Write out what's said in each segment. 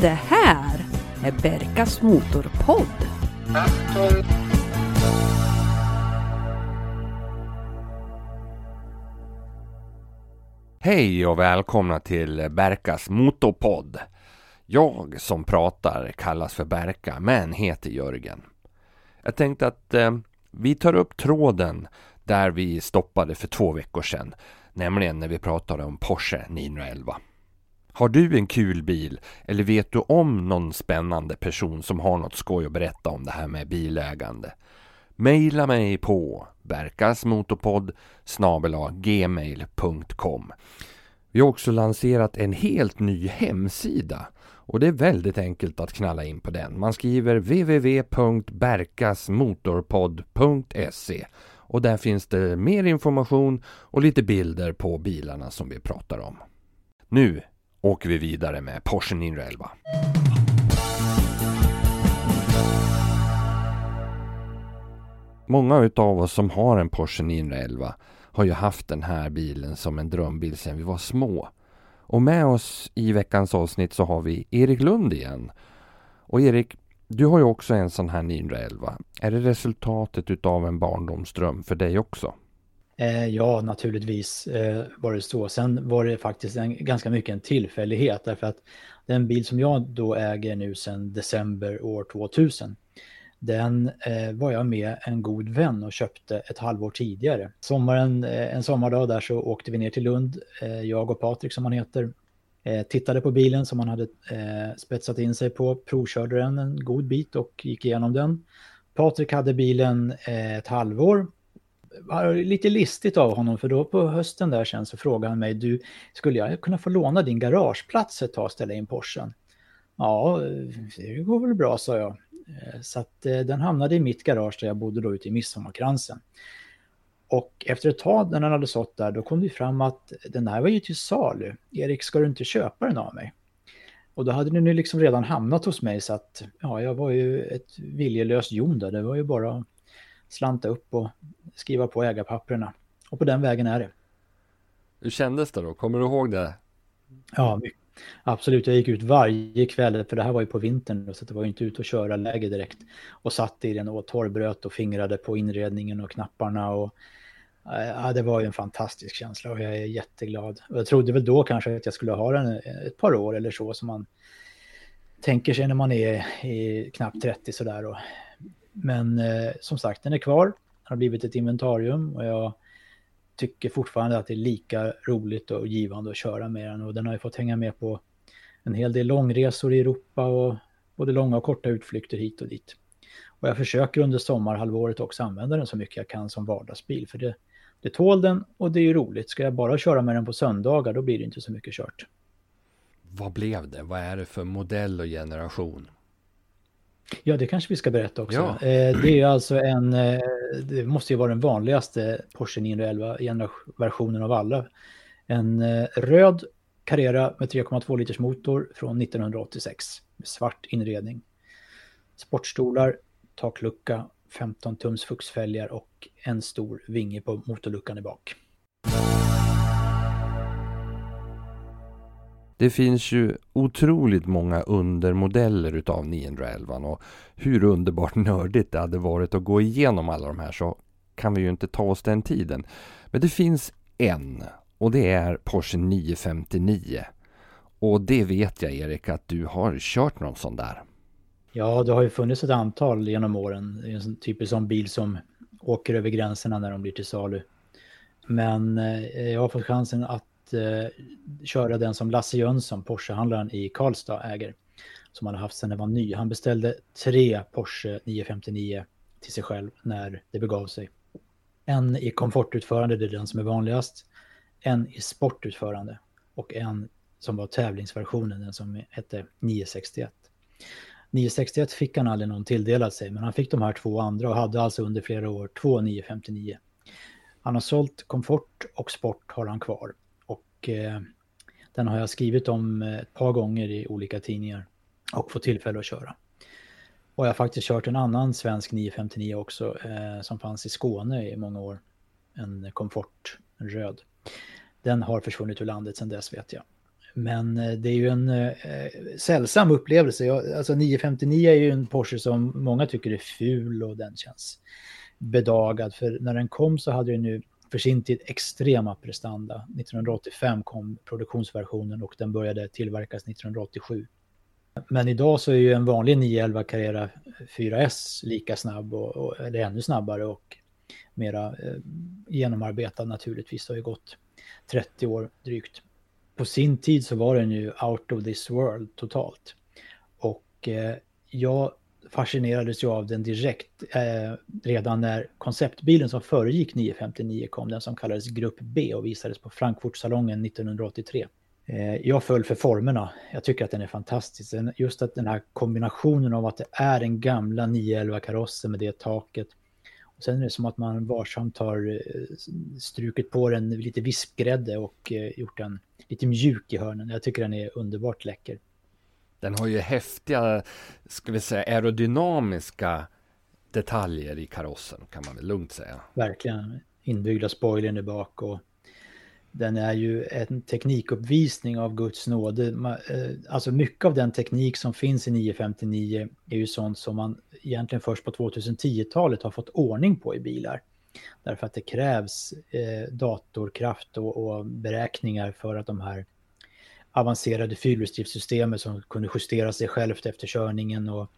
Det här är Berkas Motorpodd. Hej och välkomna till Berkas Motorpodd. Jag som pratar kallas för Berka men heter Jörgen. Jag tänkte att eh, vi tar upp tråden där vi stoppade för två veckor sedan. Nämligen när vi pratade om Porsche 911. Har du en kul bil eller vet du om någon spännande person som har något skoj att berätta om det här med bilägande? Maila mig på berkasmotorpodd gmail.com Vi har också lanserat en helt ny hemsida och det är väldigt enkelt att knalla in på den. Man skriver www.berkasmotorpodd.se och där finns det mer information och lite bilder på bilarna som vi pratar om. Nu åker vi vidare med Porsche 911. Många utav oss som har en Porsche 911 har ju haft den här bilen som en drömbil sedan vi var små. Och med oss i veckans avsnitt så har vi Erik Lund igen. Och Erik, du har ju också en sån här 911. Är det resultatet utav en barndomsdröm för dig också? Eh, ja, naturligtvis eh, var det så. Sen var det faktiskt en, ganska mycket en tillfällighet därför att den bil som jag då äger nu sedan december år 2000 den eh, var jag med en god vän och köpte ett halvår tidigare. Sommaren, eh, en sommardag där så åkte vi ner till Lund, eh, jag och Patrik som han heter, eh, tittade på bilen som han hade eh, spetsat in sig på, provkörde den en god bit och gick igenom den. Patrik hade bilen eh, ett halvår. Lite listigt av honom för då på hösten där sen så frågade han mig, du, skulle jag kunna få låna din garageplats ett tag och ställa in Porschen? Ja, det går väl bra, sa jag. Eh, så att eh, den hamnade i mitt garage där jag bodde då ute i Midsommarkransen. Och efter ett tag när den hade stått där, då kom det fram att den här var ju till salu. Erik, ska du inte köpa den av mig? Och då hade den ju liksom redan hamnat hos mig så att ja, jag var ju ett viljelöst jon där. Det var ju bara slanta upp och skriva på ägarpapperna. Och på den vägen är det. Hur kändes det då? Kommer du ihåg det? Ja, Absolut, jag gick ut varje kväll, för det här var ju på vintern, så det var ju inte ut och köra läge direkt. Och satt i den och torrbröt och fingrade på inredningen och knapparna. Och, ja, det var ju en fantastisk känsla och jag är jätteglad. Och jag trodde väl då kanske att jag skulle ha den ett par år eller så, som man tänker sig när man är i knappt 30 sådär. Och, men eh, som sagt, den är kvar. Den har blivit ett inventarium och jag tycker fortfarande att det är lika roligt och givande att köra med den och den har ju fått hänga med på en hel del långresor i Europa och både långa och korta utflykter hit och dit. Och jag försöker under sommarhalvåret också använda den så mycket jag kan som vardagsbil för det, det tål den och det är ju roligt. Ska jag bara köra med den på söndagar då blir det inte så mycket kört. Vad blev det? Vad är det för modell och generation? Ja, det kanske vi ska berätta också. Ja. Eh, det är alltså en, eh, det måste ju vara den vanligaste Porsche 911 versionen av alla. En eh, röd Carrera med 3,2 liters motor från 1986 med svart inredning. Sportstolar, taklucka, 15 tums fuxfälgar och en stor vinge på motorluckan i bak. Det finns ju otroligt många undermodeller utav 911 och hur underbart nördigt det hade varit att gå igenom alla de här så kan vi ju inte ta oss den tiden. Men det finns en och det är Porsche 959. Och det vet jag Erik att du har kört någon sån där. Ja, det har ju funnits ett antal genom åren. Det är en typisk sån typ bil som åker över gränserna när de blir till salu. Men eh, jag har fått chansen att eh, köra den som Lasse Jönsson, Porsche-handlaren i Karlstad, äger. Som han har haft sedan den var ny. Han beställde tre Porsche 959 till sig själv när det begav sig. En i komfortutförande, det är den som är vanligast. En i sportutförande och en som var tävlingsversionen, den som hette 961. 961 fick han aldrig någon tilldelad sig, men han fick de här två andra och hade alltså under flera år två 959. Han har sålt komfort och sport har han kvar. Och eh, den har jag skrivit om eh, ett par gånger i olika tidningar och fått tillfälle att köra. Och jag har faktiskt kört en annan svensk 959 också eh, som fanns i Skåne i många år. En komfort, en röd. Den har försvunnit ur landet sedan dess vet jag. Men eh, det är ju en eh, sällsam upplevelse. Jag, alltså 959 är ju en Porsche som många tycker är ful och den känns bedagad. För när den kom så hade den ju för sin tid extrema prestanda. 1985 kom produktionsversionen och den började tillverkas 1987. Men idag så är ju en vanlig 911 Carrera 4S lika snabb, och, och, eller ännu snabbare och mera eh, genomarbetad naturligtvis. Det har ju gått 30 år drygt. På sin tid så var den ju out of this world totalt. Och eh, jag fascinerades ju av den direkt eh, redan när konceptbilen som föregick 959 kom, den som kallades Grupp B och visades på Frankfurtsalongen 1983. Eh, jag föll för formerna. Jag tycker att den är fantastisk. Just att den här kombinationen av att det är den gamla 911 karossen med det taket. Och sen är det som att man varsamt har eh, strukit på den lite vispgrädde och eh, gjort den lite mjuk i hörnen. Jag tycker den är underbart läcker. Den har ju häftiga, ska vi säga, aerodynamiska detaljer i karossen kan man väl lugnt säga. Verkligen. Inbyggda spoilern där bak och den är ju en teknikuppvisning av Guds nåde. Eh, alltså mycket av den teknik som finns i 959 är ju sånt som man egentligen först på 2010-talet har fått ordning på i bilar. Därför att det krävs eh, datorkraft och, och, beräkningar för att de här avancerade fyrhjulsdriftssystemet som kunde justera sig självt efter körningen och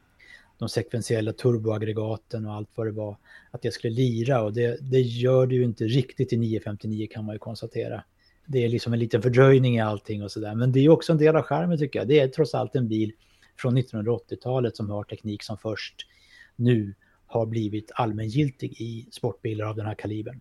de sekventiella turboaggregaten och allt vad det var, att det skulle lira och det, det gör det ju inte riktigt i 959 kan man ju konstatera. Det är liksom en liten fördröjning i allting och sådär, men det är också en del av skärmen tycker jag. Det är trots allt en bil från 1980-talet som har teknik som först nu har blivit allmängiltig i sportbilar av den här kalibern.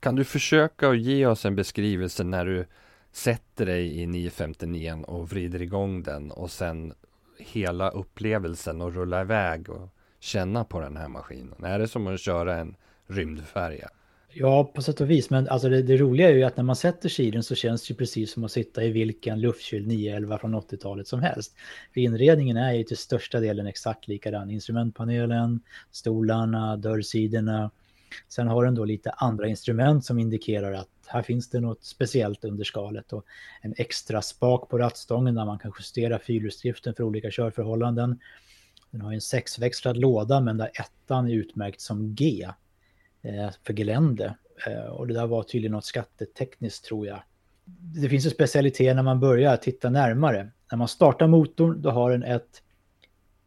Kan du försöka att ge oss en beskrivelse när du sätter dig i 959 och vrider igång den och sen hela upplevelsen och rulla iväg och känna på den här maskinen? Är det som att köra en rymdfärja? Ja, på sätt och vis. Men alltså det, det, roliga är ju att när man sätter sig så känns det ju precis som att sitta i vilken luftkyld 911 från 80-talet som helst. För inredningen är ju till största delen exakt likadan. Instrumentpanelen, stolarna, dörrsidorna. Sen har den då lite andra instrument som indikerar att här finns det något speciellt under skalet och en extra spak på rattstången där man kan justera fyrhjulsdriften för olika körförhållanden. Den har en sexväxlad låda men där ettan är utmärkt som G eh, för gelände. Eh, och det där var tydligen något skattetekniskt tror jag. Det finns en specialitet när man börjar titta närmare. När man startar motorn då har den ett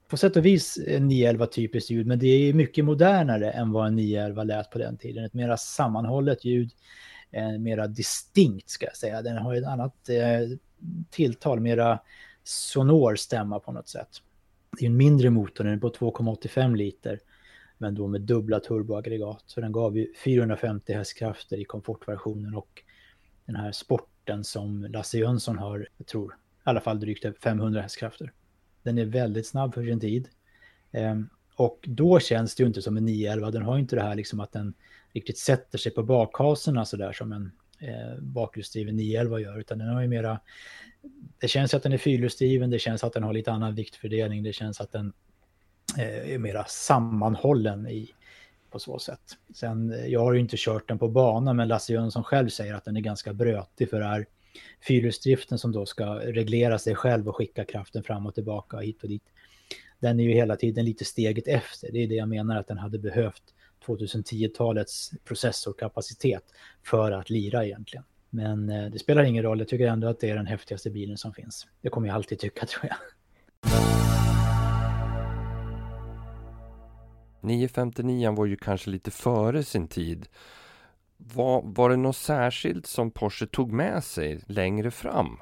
på sätt och vis eh, 911 typiskt ljud, men det är mycket modernare än vad en 911 lät på den tiden. Ett mera sammanhållet ljud, eh, mera distinkt ska jag säga. Den har ett annat eh, tilltal, mera sonor stämma på något sätt. Det är en mindre motor, den är på 2,85 liter, men då med dubbla turboaggregat. Så den gav ju 450 hästkrafter i komfortversionen och den här sporten som Lasse Jönsson har, jag tror, i alla fall drygt 500 hästkrafter. Den är väldigt snabb för sin tid. Eh, och då känns det ju inte som en 911. Den har ju inte det här liksom att den riktigt sätter sig på bakhaserna sådär som en eh, bakhjulsdriven 911 gör. Utan den har ju mera... Det känns att den är fyrhjulsdriven, det känns att den har lite annan viktfördelning, det känns att den eh, är mera sammanhållen i, på så sätt. Sen, eh, jag har ju inte kört den på bana, men Lasse Jönsson själv säger att den är ganska brötig för det här fyrhjulsdriften som då ska reglera sig själv och skicka kraften fram och tillbaka hit och dit. Den är ju hela tiden lite steget efter. Det är det jag menar att den hade behövt 2010-talets processorkapacitet för att lira egentligen. Men eh, det spelar ingen roll, jag tycker ändå att det är den häftigaste bilen som finns. Det kommer jag alltid tycka tror jag. 959 var ju kanske lite före sin tid. Var, var det något särskilt som Porsche tog med sig längre fram?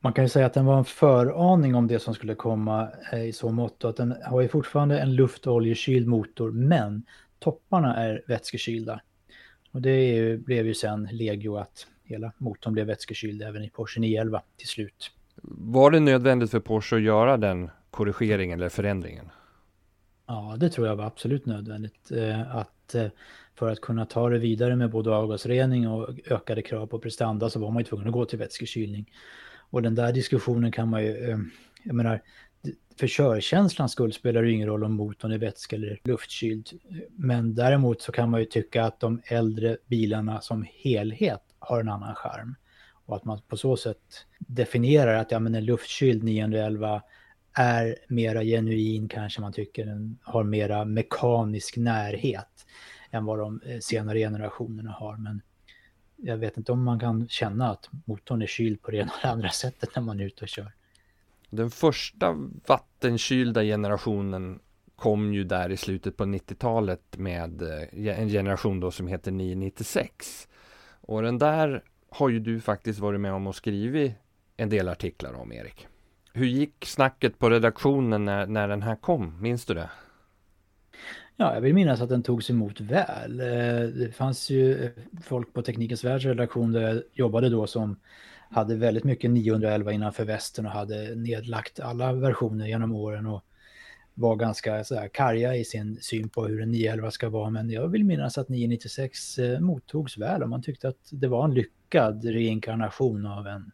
Man kan ju säga att den var en föraning om det som skulle komma eh, i så mått att den har ju fortfarande en luftoljekyld motor men topparna är vätskekylda. Och det ju, blev ju sen legio att hela motorn blev vätskekyld även i Porsche 911 till slut. Var det nödvändigt för Porsche att göra den korrigeringen eller förändringen? Ja, det tror jag var absolut nödvändigt. Eh, att eh, för att kunna ta det vidare med både avgasrening och ökade krav på prestanda så var man ju tvungen att gå till vätskekylning. Och den där diskussionen kan man ju, eh, jag menar, för körkänslans skull spelar det ingen roll om motorn är vätske eller luftkyld. Men däremot så kan man ju tycka att de äldre bilarna som helhet har en annan charm. Och att man på så sätt definierar att ja, men en luftkyld 911 är mera genuin kanske man tycker. Den har mera mekanisk närhet än vad de eh, senare generationerna har. Men jag vet inte om man kan känna att motorn är kyld på det ena eller andra sättet när man är ute och kör. Den första vattenkylda generationen kom ju där i slutet på 90-talet med eh, en generation då som heter 996. Och den där har ju du faktiskt varit med om och skrivit en del artiklar om Erik. Hur gick snacket på redaktionen när, när den här kom? Minns du det? Ja, jag vill minnas att den togs emot väl. Eh, det fanns ju eh, folk på Teknikens Världs redaktion där jag jobbade då som hade väldigt mycket 911 innanför västen och hade nedlagt alla versioner genom åren och var ganska så här, karga i sin syn på hur en 911 ska vara. Men jag vill minnas att 996 eh, mottogs väl och man tyckte att det var en lyckad reinkarnation av en,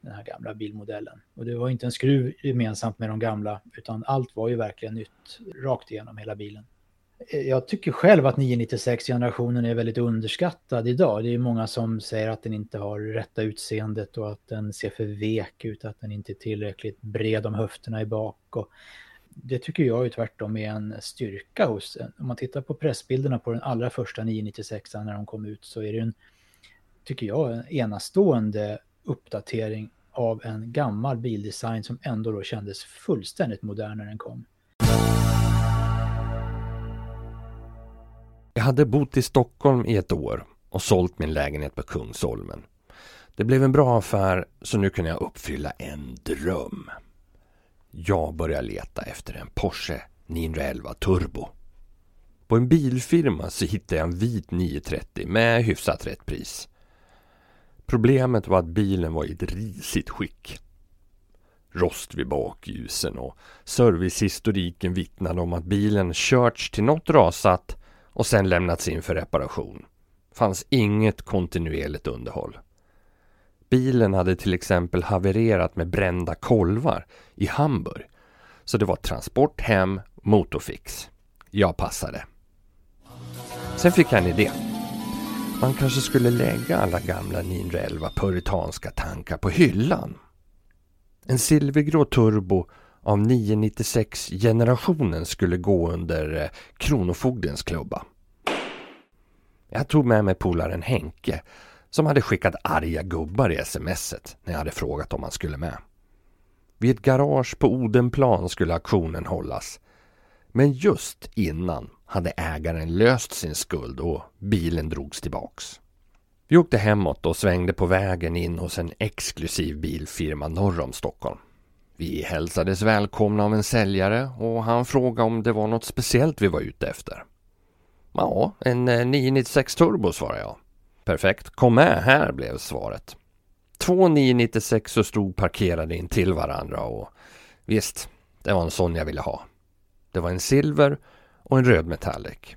den här gamla bilmodellen. Och det var inte en skruv gemensamt med de gamla utan allt var ju verkligen nytt rakt igenom hela bilen. Jag tycker själv att 996-generationen är väldigt underskattad idag. Det är många som säger att den inte har rätta utseendet och att den ser för vek ut, att den inte är tillräckligt bred om höfterna i bak. Och det tycker jag ju tvärtom är en styrka hos Om man tittar på pressbilderna på den allra första 996 när de kom ut så är det en, tycker jag, en enastående uppdatering av en gammal bildesign som ändå då kändes fullständigt modern när den kom. Jag hade bott i Stockholm i ett år och sålt min lägenhet på Kungsholmen. Det blev en bra affär så nu kunde jag uppfylla en dröm. Jag började leta efter en Porsche 911 Turbo. På en bilfirma så hittade jag en vit 930 med hyfsat rätt pris. Problemet var att bilen var i ett risigt skick. Rost vid bakljusen och servicehistoriken vittnade om att bilen körts till något rasat och sen lämnats in för reparation. Fanns inget kontinuerligt underhåll. Bilen hade till exempel havererat med brända kolvar i Hamburg. Så det var transport hem, motorfix. Jag passade. Sen fick jag en idé. Man kanske skulle lägga alla gamla 911 puritanska tankar på hyllan. En silvergrå turbo av 996 generationen skulle gå under eh, Kronofogdens klubba. Jag tog med mig polaren Henke som hade skickat arga gubbar i smset när jag hade frågat om han skulle med. Vid ett garage på Odenplan skulle auktionen hållas. Men just innan hade ägaren löst sin skuld och bilen drogs tillbaks. Vi åkte hemåt och svängde på vägen in hos en exklusiv bilfirma norr om Stockholm. Vi hälsades välkomna av en säljare och han frågade om det var något speciellt vi var ute efter. Ja, en eh, 996 turbo svarade jag. Perfekt, kom med här blev svaret. Två 996 stod parkerade in till varandra och visst, det var en sån jag ville ha. Det var en silver och en röd metallic.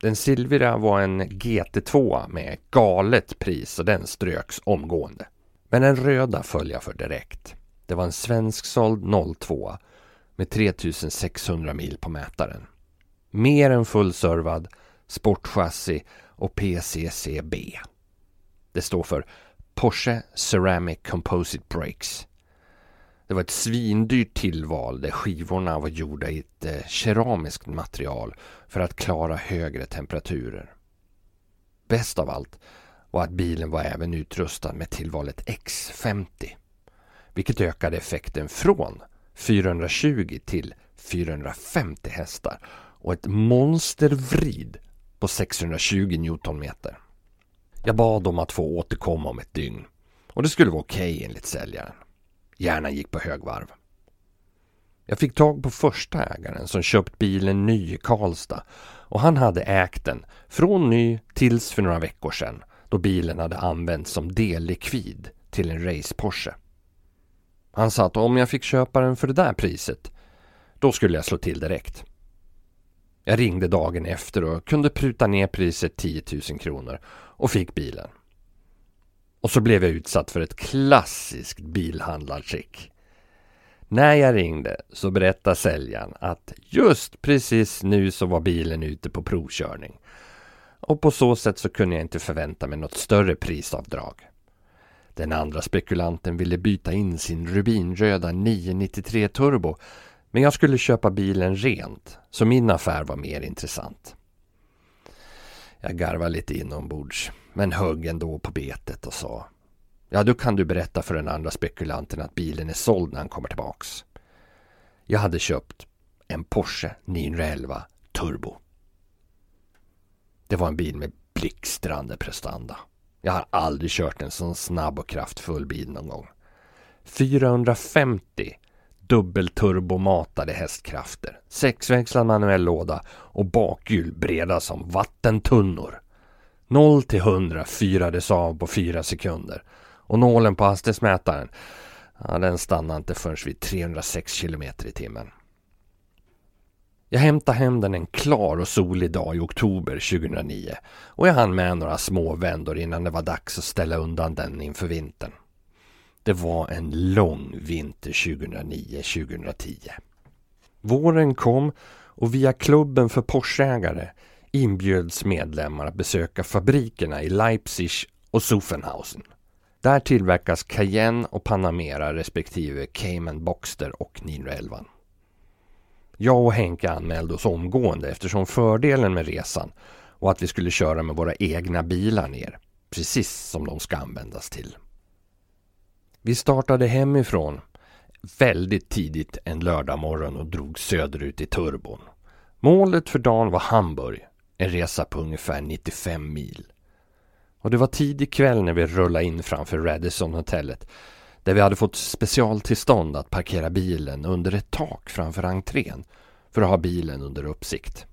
Den silvriga var en GT2 med galet pris och den ströks omgående. Men den röda föll jag för direkt. Det var en svensksåld 02 med 3600 mil på mätaren. Mer än fullservad, sportchassi och PCCB. Det står för Porsche Ceramic Composite Brakes. Det var ett svindyrt tillval där skivorna var gjorda i ett eh, keramiskt material för att klara högre temperaturer. Bäst av allt var att bilen var även utrustad med tillvalet X50 vilket ökade effekten från 420 till 450 hästar och ett monstervrid på 620 Newtonmeter. Jag bad om att få återkomma om ett dygn och det skulle vara okej okay enligt säljaren. Hjärnan gick på högvarv. Jag fick tag på första ägaren som köpt bilen ny i Karlstad och han hade ägt den från ny tills för några veckor sedan då bilen hade använts som dellikvid till en race-Porsche. Han sa att om jag fick köpa den för det där priset, då skulle jag slå till direkt. Jag ringde dagen efter och kunde pruta ner priset 10 000 kronor och fick bilen. Och så blev jag utsatt för ett klassiskt bilhandlartrick. När jag ringde så berättade säljaren att just precis nu så var bilen ute på provkörning. Och på så sätt så kunde jag inte förvänta mig något större prisavdrag. Den andra spekulanten ville byta in sin rubinröda 993 Turbo men jag skulle köpa bilen rent, så min affär var mer intressant. Jag garvade lite inombords, men högg ändå på betet och sa Ja, då kan du berätta för den andra spekulanten att bilen är såld när han kommer tillbaks. Jag hade köpt en Porsche 911 Turbo. Det var en bil med blixtrande prestanda. Jag har aldrig kört en sån snabb och kraftfull bil någon gång. 450 dubbelturbomatade hästkrafter, sexväxlad manuell låda och bakhjul breda som vattentunnor. 0 till 100 fyrades av på 4 sekunder och nålen på hastighetsmätaren, ja, den stannade inte förrän vid 306 km i timmen. Jag hämtade hem den en klar och solig dag i oktober 2009 och jag hann med några små vändor innan det var dags att ställa undan den inför vintern. Det var en lång vinter 2009-2010. Våren kom och via klubben för Porscheägare inbjöds medlemmar att besöka fabrikerna i Leipzig och Zuffenhausen. Där tillverkas Cayenne och Panamera respektive Cayman Boxster och 911. Jag och Henke anmälde oss omgående eftersom fördelen med resan och att vi skulle köra med våra egna bilar ner, precis som de ska användas till. Vi startade hemifrån väldigt tidigt en lördag morgon och drog söderut i turbon. Målet för dagen var Hamburg, en resa på ungefär 95 mil. Och det var tidig kväll när vi rullade in framför Radisson-hotellet där vi hade fått specialtillstånd att parkera bilen under ett tak framför entrén för att ha bilen under uppsikt.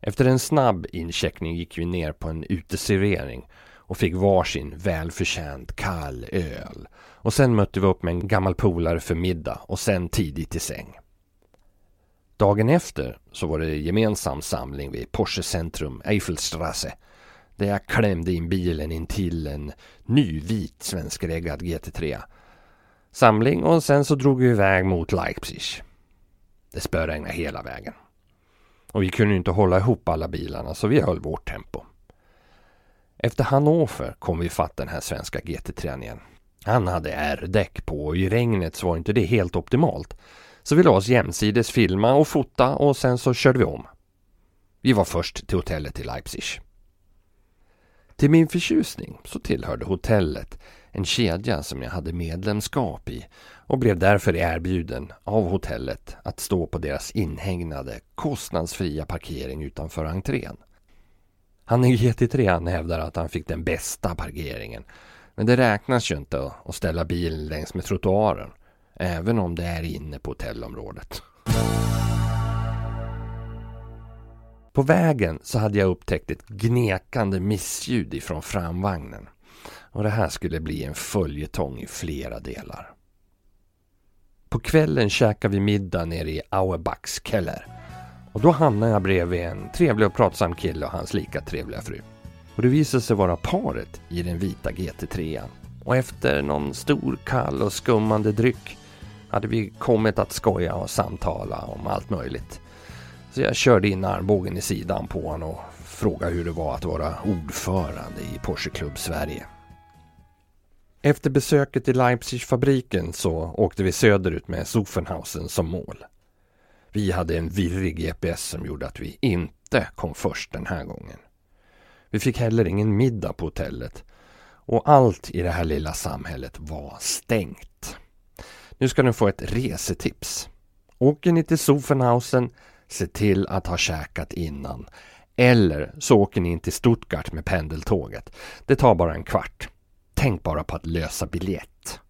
Efter en snabb incheckning gick vi ner på en uteservering och fick varsin välförtjänt kall öl. Och sen mötte vi upp med en gammal polare för middag och sen tidigt i säng. Dagen efter så var det gemensam samling vid Porsche Centrum, Eiffelstrasse där jag klämde in bilen in till en ny vit svenskreggad GT3. Samling och sen så drog vi iväg mot Leipzig. Det spöregnade hela vägen. Och vi kunde inte hålla ihop alla bilarna så vi höll vårt tempo. Efter Hannover kom vi fatt den här svenska GT3 igen. Han hade R-däck på och i regnet så var inte det helt optimalt. Så vi la oss jämsides filma och fota och sen så körde vi om. Vi var först till hotellet i Leipzig. Till min förtjusning så tillhörde hotellet en kedja som jag hade medlemskap i och blev därför erbjuden av hotellet att stå på deras inhägnade kostnadsfria parkering utanför entrén. Han i GT3 hävdar att han fick den bästa parkeringen men det räknas ju inte att ställa bilen längs med trottoaren även om det är inne på hotellområdet. På vägen så hade jag upptäckt ett gnekande missljud ifrån framvagnen. Och det här skulle bli en följetong i flera delar. På kvällen käkade vi middag nere i Auerbachs keller. Och då hamnade jag bredvid en trevlig och pratsam kille och hans lika trevliga fru. Och det visade sig vara paret i den vita GT3. Och efter någon stor kall och skummande dryck hade vi kommit att skoja och samtala om allt möjligt. Så jag körde in armbågen i sidan på honom och frågade hur det var att vara ordförande i Porsche Club Sverige. Efter besöket i Leipzig-fabriken så åkte vi söderut med Sofenhausen som mål. Vi hade en virrig GPS som gjorde att vi inte kom först den här gången. Vi fick heller ingen middag på hotellet och allt i det här lilla samhället var stängt. Nu ska ni få ett resetips. Åker ni till Sofenhausen, Se till att ha käkat innan. Eller så åker ni in till Stuttgart med pendeltåget. Det tar bara en kvart. Tänk bara på att lösa biljett.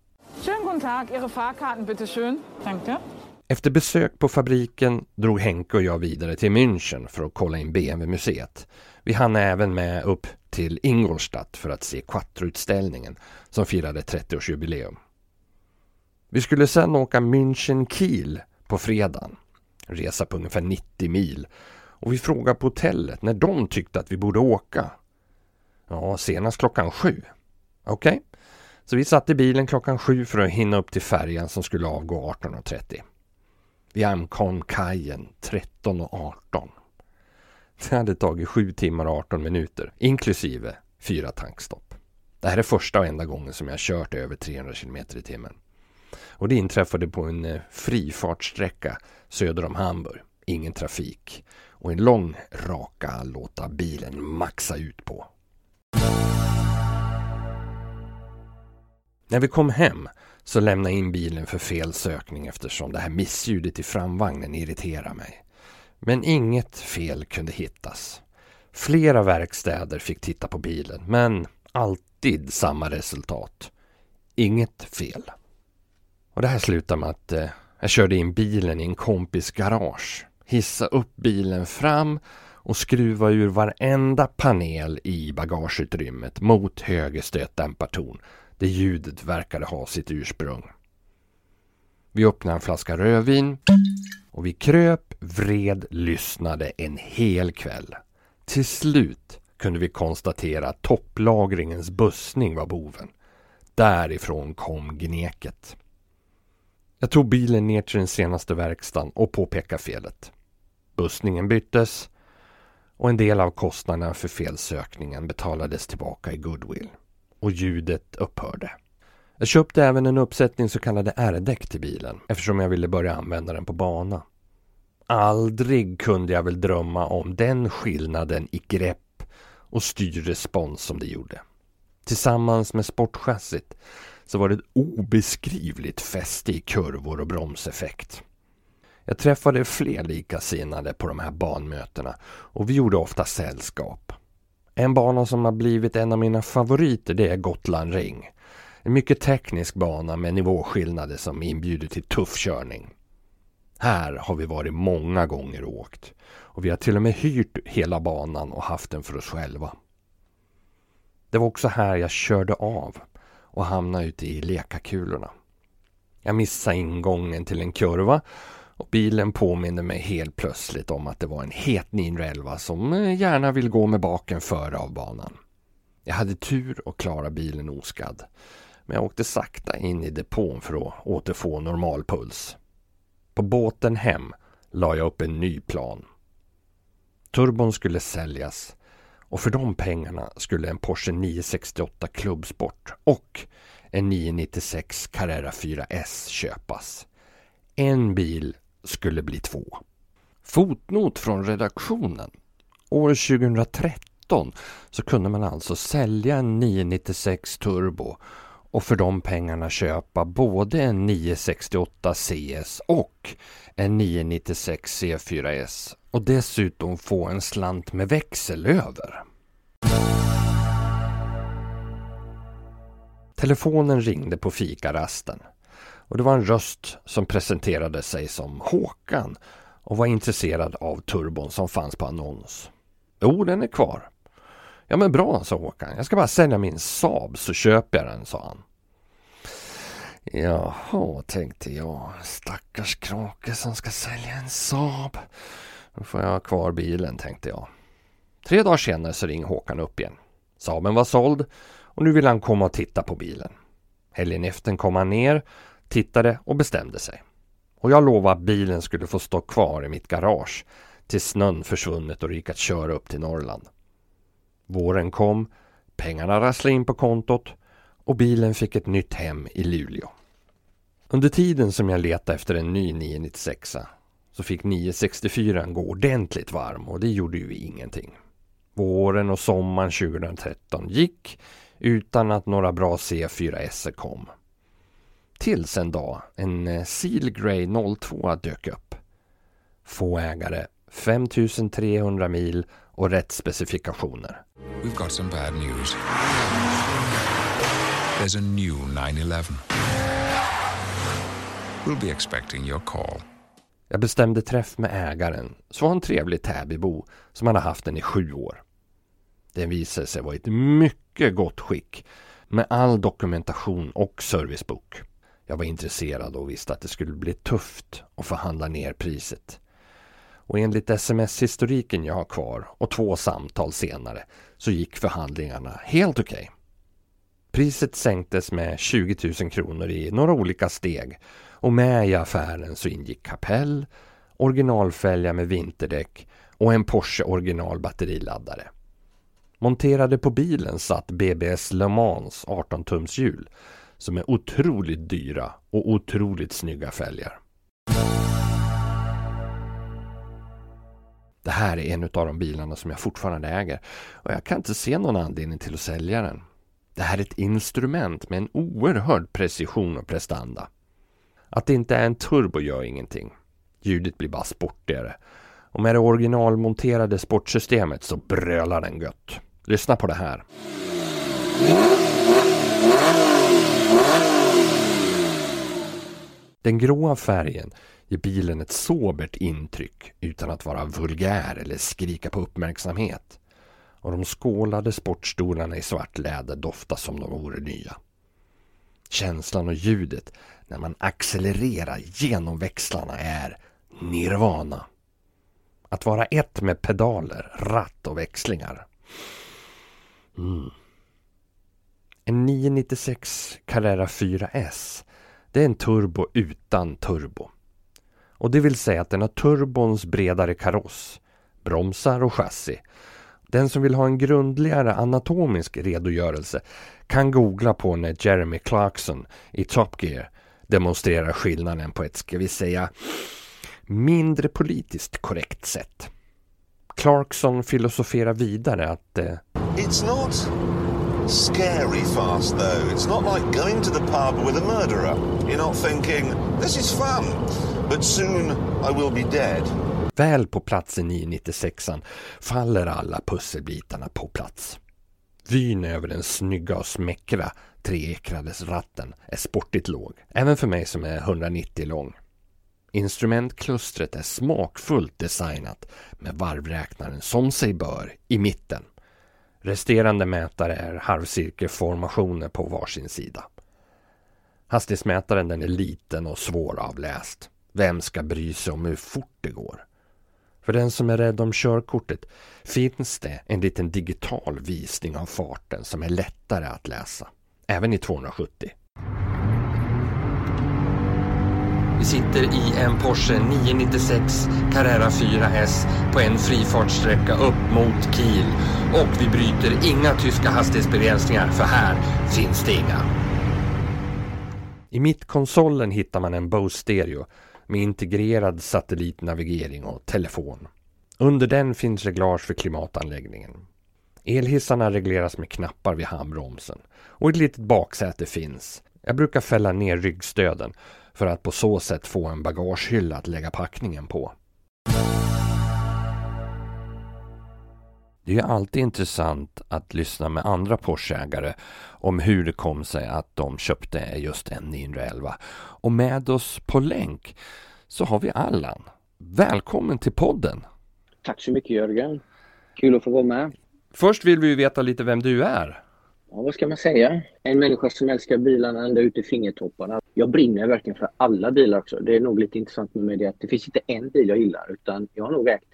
Schönen guten Tag, Ihre Fahrkarten bitte schön. Danke. Efter besök på fabriken drog Henke och jag vidare till München för att kolla in BMW-museet. Vi hann även med upp till Ingolstadt för att se Quattro-utställningen som firade 30-årsjubileum. Vi skulle sedan åka München-Kiel på fredagen resa på ungefär 90 mil. Och vi frågade på hotellet när de tyckte att vi borde åka. Ja, senast klockan sju. Okej, okay. så vi satt i bilen klockan sju för att hinna upp till färjan som skulle avgå 18.30. Vi ankom kajen 13.18. Det hade tagit sju timmar och 18 minuter, inklusive fyra tankstopp. Det här är första och enda gången som jag kört över 300 km i timmen. Och det inträffade på en eh, frifartsträcka söder om Hamburg. Ingen trafik och en lång raka låta bilen maxa ut på. När vi kom hem så lämnade jag in bilen för fel sökning eftersom det här missljudet i framvagnen irriterar mig. Men inget fel kunde hittas. Flera verkstäder fick titta på bilen men alltid samma resultat. Inget fel. Och det här slutade med att eh, jag körde in bilen i en kompis garage. Hissa upp bilen fram och skruva ur varenda panel i bagageutrymmet mot höger stötdämpartorn där ljudet verkade ha sitt ursprung. Vi öppnade en flaska rödvin och vi kröp, vred, lyssnade en hel kväll. Till slut kunde vi konstatera att topplagringens bussning var boven. Därifrån kom gneket. Jag tog bilen ner till den senaste verkstaden och påpekade felet. Bussningen byttes och en del av kostnaderna för felsökningen betalades tillbaka i goodwill. Och ljudet upphörde. Jag köpte även en uppsättning så kallade R-däck till bilen eftersom jag ville börja använda den på bana. Aldrig kunde jag väl drömma om den skillnaden i grepp och styrrespons som det gjorde. Tillsammans med sportchassit så var det ett obeskrivligt fäste i kurvor och bromseffekt. Jag träffade fler likasinnade på de här banmötena och vi gjorde ofta sällskap. En bana som har blivit en av mina favoriter det är Gotland Ring. En mycket teknisk bana med nivåskillnader som inbjuder till tuff körning. Här har vi varit många gånger och åkt. Och vi har till och med hyrt hela banan och haft den för oss själva. Det var också här jag körde av och hamnade ute i lekakulorna. Jag missade ingången till en kurva och bilen påminner mig helt plötsligt om att det var en het 911 som eh, gärna vill gå med baken före av banan. Jag hade tur och klara bilen oskadd. Men jag åkte sakta in i depån för att återfå normal puls. På båten hem la jag upp en ny plan. Turbon skulle säljas och för de pengarna skulle en Porsche 968 Clubsport och en 996 Carrera 4S köpas. En bil skulle bli två. Fotnot från redaktionen. År 2013 så kunde man alltså sälja en 996 Turbo och för de pengarna köpa både en 968 CS och en 996 C4S och dessutom få en slant med växel över. Telefonen ringde på fikarasten och det var en röst som presenterade sig som Håkan och var intresserad av turbon som fanns på annons. Jo, den är kvar. Ja men bra, sa Håkan. Jag ska bara sälja min Saab så köper jag den, sa han. Jaha, tänkte jag. Stackars krake som ska sälja en Saab. Då får jag ha kvar bilen, tänkte jag. Tre dagar senare så ringer Håkan upp igen. Saaben var såld och nu vill han komma och titta på bilen. Helgen efter kom han ner, tittade och bestämde sig. Och jag lovade att bilen skulle få stå kvar i mitt garage tills snön försvunnit och det gick att köra upp till Norrland. Våren kom, pengarna rasslade in på kontot och bilen fick ett nytt hem i Luleå. Under tiden som jag letade efter en ny 996 så fick 964 gå ordentligt varm och det gjorde ju ingenting. Våren och sommaren 2013 gick utan att några bra C4S kom. Tills en dag en eh, Seal Grey 02 dök upp. Få ägare, 5300 mil och rätt specifikationer. We've got some bad news. There's a new 911. We'll be expecting your call. Jag bestämde träff med ägaren, så var en trevlig Täbybo som hade haft den i sju år. Den visade sig vara i ett mycket gott skick med all dokumentation och servicebok. Jag var intresserad och visste att det skulle bli tufft att förhandla ner priset. Och enligt sms-historiken jag har kvar och två samtal senare så gick förhandlingarna helt okej. Okay. Priset sänktes med 20 000 kronor i några olika steg och med i affären så ingick kapell, originalfälgar med vinterdäck och en Porsche original batteriladdare. Monterade på bilen satt BBS Le Mans 18-tums hjul som är otroligt dyra och otroligt snygga fälgar. Det här är en av de bilarna som jag fortfarande äger och jag kan inte se någon anledning till att sälja den. Det här är ett instrument med en oerhörd precision och prestanda. Att det inte är en turbo gör ingenting. Ljudet blir bara sportigare. Och med det originalmonterade sportsystemet så brölar den gött. Lyssna på det här. Den gråa färgen ger bilen ett sobert intryck utan att vara vulgär eller skrika på uppmärksamhet. Och de skålade sportstolarna i svart läder doftar som de vore nya. Känslan och ljudet när man accelererar genom växlarna är nirvana. Att vara ett med pedaler, ratt och växlingar. Mm. En 996 Carrera 4S det är en turbo utan turbo. Och det vill säga att den har turbons bredare kaross, bromsar och chassi. Den som vill ha en grundligare anatomisk redogörelse kan googla på när Jeremy Clarkson i Top Gear demonstrerar skillnaden på ett, ska vi säga, mindre politiskt korrekt sätt. Clarkson filosoferar vidare att eh, It's not scary fast though. It's not like going to the pub with a murderer. You're not thinking, this is fun, but soon I will be dead. Väl på plats i 996an faller alla pusselbitarna på plats. Vyn över den snygga och smäckra treekrades ratten är sportigt låg, även för mig som är 190 lång. Instrumentklustret är smakfullt designat med varvräknaren som sig bör i mitten. Resterande mätare är halvcirkelformationer på varsin sida. Hastighetsmätaren den är liten och svåravläst. Vem ska bry sig om hur fort det går? För den som är rädd om körkortet finns det en liten digital visning av farten som är lättare att läsa. Även i 270. Vi sitter i en Porsche 996 Carrera 4S på en frifartssträcka upp mot Kiel. Och vi bryter inga tyska hastighetsbegränsningar för här finns det inga. I mittkonsolen hittar man en Bose Stereo med integrerad satellitnavigering och telefon. Under den finns reglage för klimatanläggningen. Elhissarna regleras med knappar vid handbromsen och ett litet baksäte finns. Jag brukar fälla ner ryggstöden för att på så sätt få en bagagehylla att lägga packningen på. Det är alltid intressant att lyssna med andra Porscheägare om hur det kom sig att de köpte just en 911. Och med oss på länk så har vi Allan. Välkommen till podden! Tack så mycket Jörgen! Kul att få vara med! Först vill vi veta lite vem du är. Ja, vad ska man säga? En människa som älskar bilarna ända ut i fingertopparna. Jag brinner verkligen för alla bilar också. Det är nog lite intressant med mig det att det finns inte en bil jag gillar utan jag har nog ägt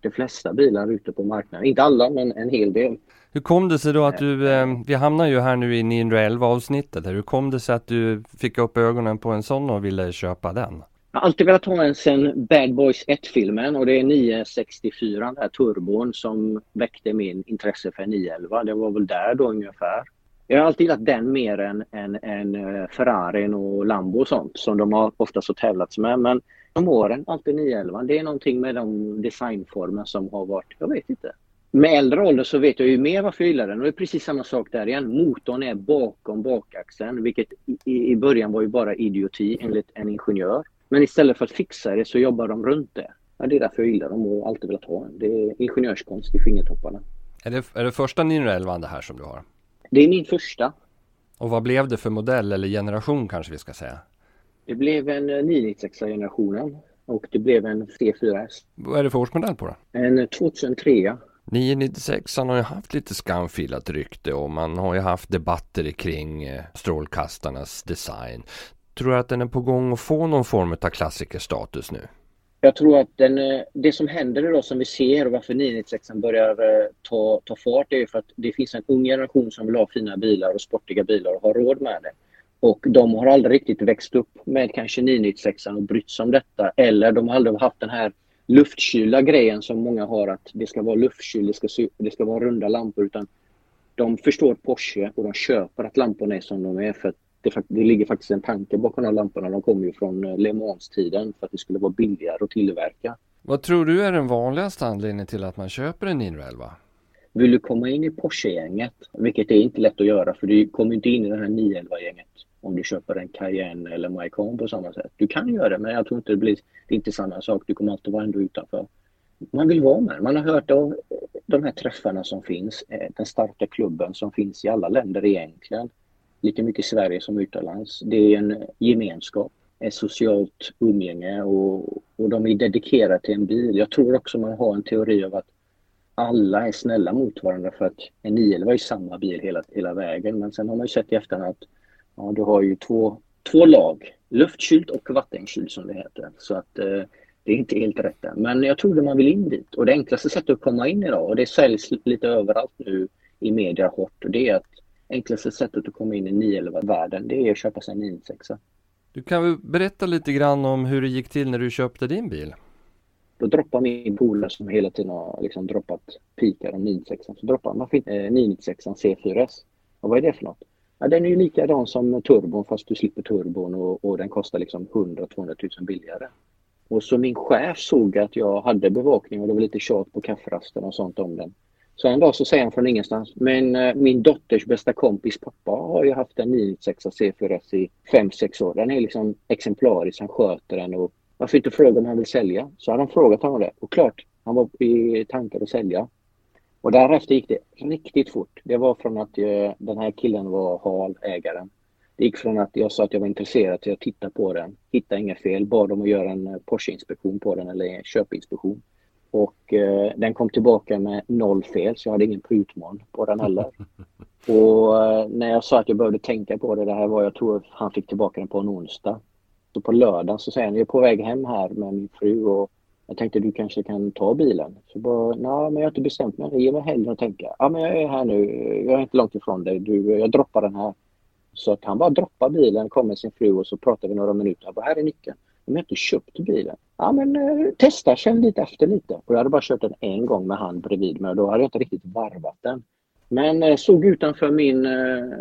de flesta bilar ute på marknaden. Inte alla, men en hel del. Hur kom det sig då att du, eh, vi hamnar ju här nu i 911 avsnittet. Hur kom det sig att du fick upp ögonen på en sån och ville köpa den? Jag har alltid velat ha en sen Bad Boys 1-filmen och det är 964, den här turbon som väckte min intresse för 911. Det var väl där då ungefär. Jag har alltid gillat den mer än, än, än eh, Ferrarin och Lambo och sånt som de har oftast har tävlats med. Men de åren, alltid 911, det är någonting med de designformer som har varit, jag vet inte. Med äldre ålder så vet jag ju mer varför jag gillar den och det är precis samma sak där igen. Motorn är bakom bakaxeln vilket i, i början var ju bara idioti enligt en ingenjör. Men istället för att fixa det så jobbar de runt det. Ja, det är därför jag gillar dem och alltid velat ha en. Det är ingenjörskonst i fingertopparna. Är det, är det första 911 det här som du har? Det är min första. Och vad blev det för modell eller generation kanske vi ska säga? Det blev en 996-generationen och det blev en C4S. Vad är det för årsmodell på då? En 2003. 996 har ju haft lite skamfilat rykte och man har ju haft debatter kring eh, strålkastarnas design. Tror du att den är på gång att få någon form av klassikerstatus nu? Jag tror att den, eh, det som händer idag som vi ser och varför 996 börjar eh, ta, ta fart är för att det finns en ung generation som vill ha fina bilar och sportiga bilar och har råd med det. Och de har aldrig riktigt växt upp med kanske 996 och brytt sig om detta eller de har aldrig haft den här luftkylda grejen som många har att det ska vara luftkyld, det ska, det ska vara runda lampor utan de förstår Porsche och de köper att lamporna är som de är för att det, det ligger faktiskt en tanke bakom de lamporna. De kommer ju från eh, Le Mans-tiden för att det skulle vara billigare att tillverka. Vad tror du är den vanligaste anledningen till att man köper en 911? Vill du komma in i Porsche-gänget, vilket är inte lätt att göra för du kommer inte in i det här 911-gänget om du köper en Cayenne eller Macan på samma sätt. Du kan göra det men jag tror inte det blir, det är inte samma sak. Du kommer alltid vara ändå utanför. Man vill vara med. Man har hört av de här träffarna som finns, eh, den starka klubben som finns i alla länder egentligen. Lika mycket i Sverige som utomlands. Det är en gemenskap, ett socialt umgänge och, och de är dedikerade till en bil. Jag tror också man har en teori av att alla är snälla mot varandra för att en 911 är samma bil hela, hela vägen. Men sen har man ju sett i efterhand att ja, du har ju två, två lag, luftkylt och vattenkylt som det heter. Så att eh, det är inte helt rätt än. Men jag trodde man vill in dit. Och det enklaste sättet att komma in idag, och det säljs lite överallt nu i media hårt, och det är att enklaste sättet att komma in i 911-världen, det är att köpa sig en 96. Du kan väl berätta lite grann om hur det gick till när du köpte din bil? Då droppar min polare som hela tiden har liksom droppat pikar om 96 så droppar han eh, 996 C4S. Och vad är det för något? Ja, den är ju likadan som turbon fast du slipper turbon och, och den kostar liksom 100-200 000 billigare. Och så min chef såg att jag hade bevakning och det var lite tjat på kafferasten och sånt om den. Så en dag så säger han från ingenstans, men eh, min dotters bästa kompis pappa har ju haft en 996 C4S i 5-6 år. Den är liksom exemplarisk, han sköter den och varför inte fråga om han vill sälja? Så hade han frågat honom det och klart, han var i tankar att sälja. Och därefter gick det riktigt fort. Det var från att jag, eh, den här killen var hal, ägaren. Det gick från att jag sa att jag var intresserad till att titta på den, hittade inga fel, bad dem att göra en eh, Porsche-inspektion på den eller en köpinspektion. Och eh, den kom tillbaka med noll fel så jag hade ingen prutmån på den heller. Och eh, när jag sa att jag behövde tänka på det, det här var jag tror han fick tillbaka den på en onsdag. Så på lördagen så säger han, jag är på väg hem här med min fru och jag tänkte du kanske kan ta bilen. Så bara, nej men jag har inte bestämt mig, ge mig helgen att tänka. Ja men jag är här nu, jag är inte långt ifrån dig, du, jag droppar den här. Så att han bara droppar bilen, kommer sin fru och så pratar vi några minuter. Jag bara, här är nyckeln. Men jag har inte köpt bilen. Ja men eh, testa, känn lite efter lite. Och jag hade bara kört den en gång med han bredvid mig och då hade jag inte riktigt varvat den. Men eh, jag såg utanför min, eh,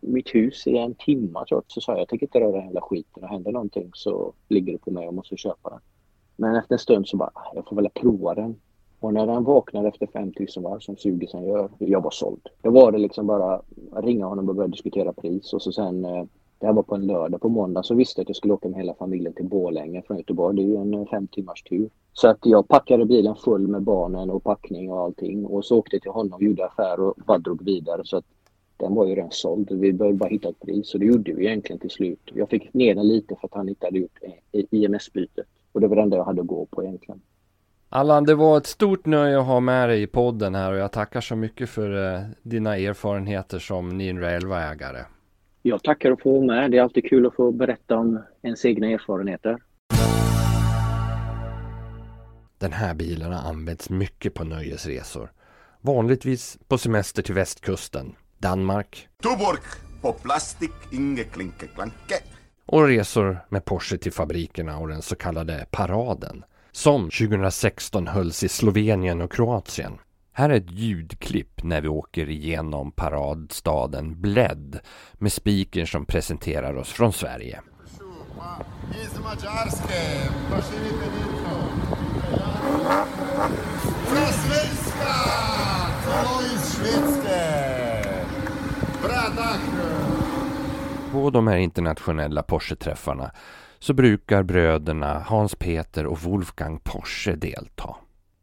mitt hus i en timme tror jag. Så sa jag, jag tänker inte röra hela skiten. Och händer någonting så ligger det på mig, jag måste köpa den. Men efter en stund så bara, ah, jag får väl prova den. Och när den vaknade efter 5000 varv som sugisen gör, jag var såld. Då var det liksom bara ringa honom och börja diskutera pris och så sen det här var på en lördag. På måndag så visste jag att jag skulle åka med hela familjen till Borlänge från Göteborg. Det är ju en eh, fem timmars tur. Så att jag packade bilen full med barnen och packning och allting. Och så åkte jag till honom, och gjorde affär och bara drog vidare. Så att den var ju redan såld. Vi behövde bara hitta ett pris och det gjorde vi egentligen till slut. Jag fick ner den lite för att han inte hade gjort eh, IMS-bytet. Och det var det enda jag hade att gå på egentligen. Allan, det var ett stort nöje att ha med dig i podden här och jag tackar så mycket för eh, dina erfarenheter som 911-ägare. Jag tackar att få vara med. Det är alltid kul att få berätta om ens egna erfarenheter. Den här bilen har använts mycket på nöjesresor. Vanligtvis på semester till västkusten, Danmark. Tuborg på plastik, inge klinke klanke. Och resor med Porsche till fabrikerna och den så kallade paraden. Som 2016 hölls i Slovenien och Kroatien. Här är ett ljudklipp när vi åker igenom paradstaden Bled med speakern som presenterar oss från Sverige. På de här internationella Porsche-träffarna så brukar bröderna Hans Peter och Wolfgang Porsche delta.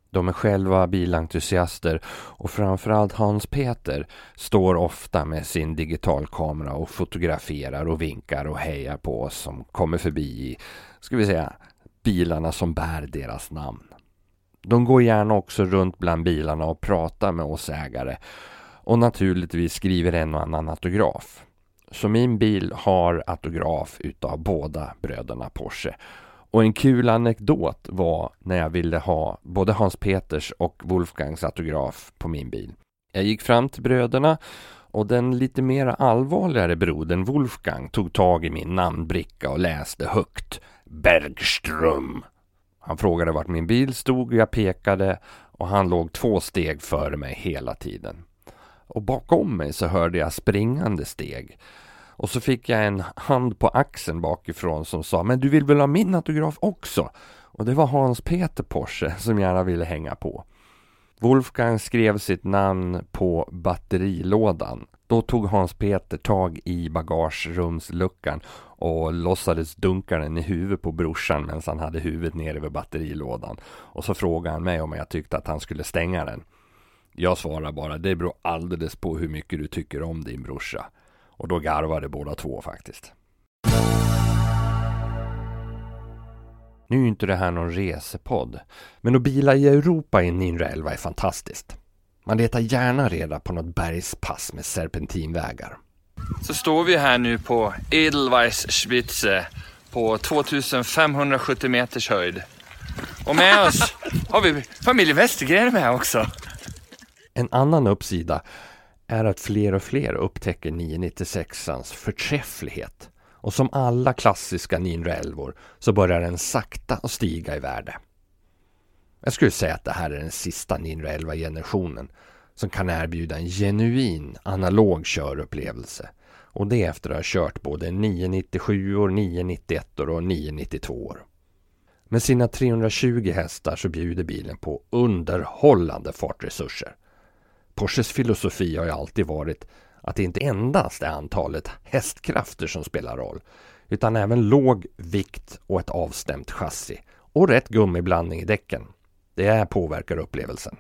De är själva bilentusiaster och framförallt Hans Peter står ofta med sin digitalkamera och fotograferar och vinkar och hejar på oss som kommer förbi i, ska vi säga, bilarna som bär deras namn. De går gärna också runt bland bilarna och pratar med oss ägare och naturligtvis skriver en och annan autograf. Så min bil har autograf utav båda bröderna Porsche och en kul anekdot var när jag ville ha både Hans Peters och Wolfgangs autograf på min bil. Jag gick fram till bröderna och den lite mer allvarligare brodern Wolfgang tog tag i min namnbricka och läste högt Bergström. Han frågade vart min bil stod och jag pekade och han låg två steg före mig hela tiden. Och bakom mig så hörde jag springande steg. Och så fick jag en hand på axeln bakifrån som sa Men du vill väl ha min autograf också? Och det var Hans Peter Porsche som gärna ville hänga på. Wolfgang skrev sitt namn på batterilådan. Då tog Hans Peter tag i bagagerumsluckan och låtsades dunka den i huvudet på brorsan medan han hade huvudet nere vid batterilådan. Och så frågade han mig om jag tyckte att han skulle stänga den. Jag svarade bara, det beror alldeles på hur mycket du tycker om din brorsa. Och då garvade båda två faktiskt. Nu är inte det här någon resepodd, men att bila i Europa i en 911 är fantastiskt. Man letar gärna reda på något bergspass med serpentinvägar. Så står vi här nu på Edelweissspitze på 2570 meters höjd. Och med oss har vi familjen Westergren med också. En annan uppsida är att fler och fler upptäcker 996ans förträfflighet. Och som alla klassiska 911 så börjar den sakta att stiga i värde. Jag skulle säga att det här är den sista 911 generationen som kan erbjuda en genuin analog körupplevelse. Och det efter att ha kört både 997 år, 991 och 992 år. Med sina 320 hästar så bjuder bilen på underhållande fartresurser. Porsches filosofi har ju alltid varit att det inte endast är antalet hästkrafter som spelar roll utan även låg vikt och ett avstämt chassi och rätt gummiblandning i däcken. Det här påverkar upplevelsen.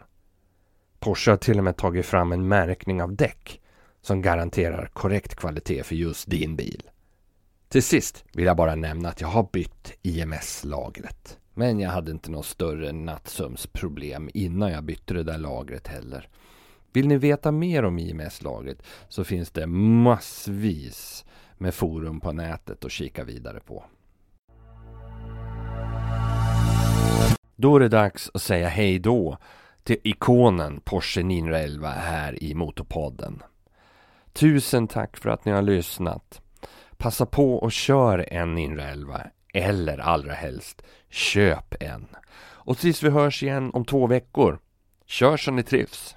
Porsche har till och med tagit fram en märkning av däck som garanterar korrekt kvalitet för just din bil. Till sist vill jag bara nämna att jag har bytt IMS-lagret. Men jag hade inte något större nattsömnsproblem innan jag bytte det där lagret heller. Vill ni veta mer om IMS-lagret så finns det massvis med forum på nätet att kika vidare på. Då är det dags att säga hej då till ikonen Porsche 911 här i Motorpodden. Tusen tack för att ni har lyssnat. Passa på och kör en 911 eller allra helst köp en. Och tills vi hörs igen om två veckor, kör så ni trivs.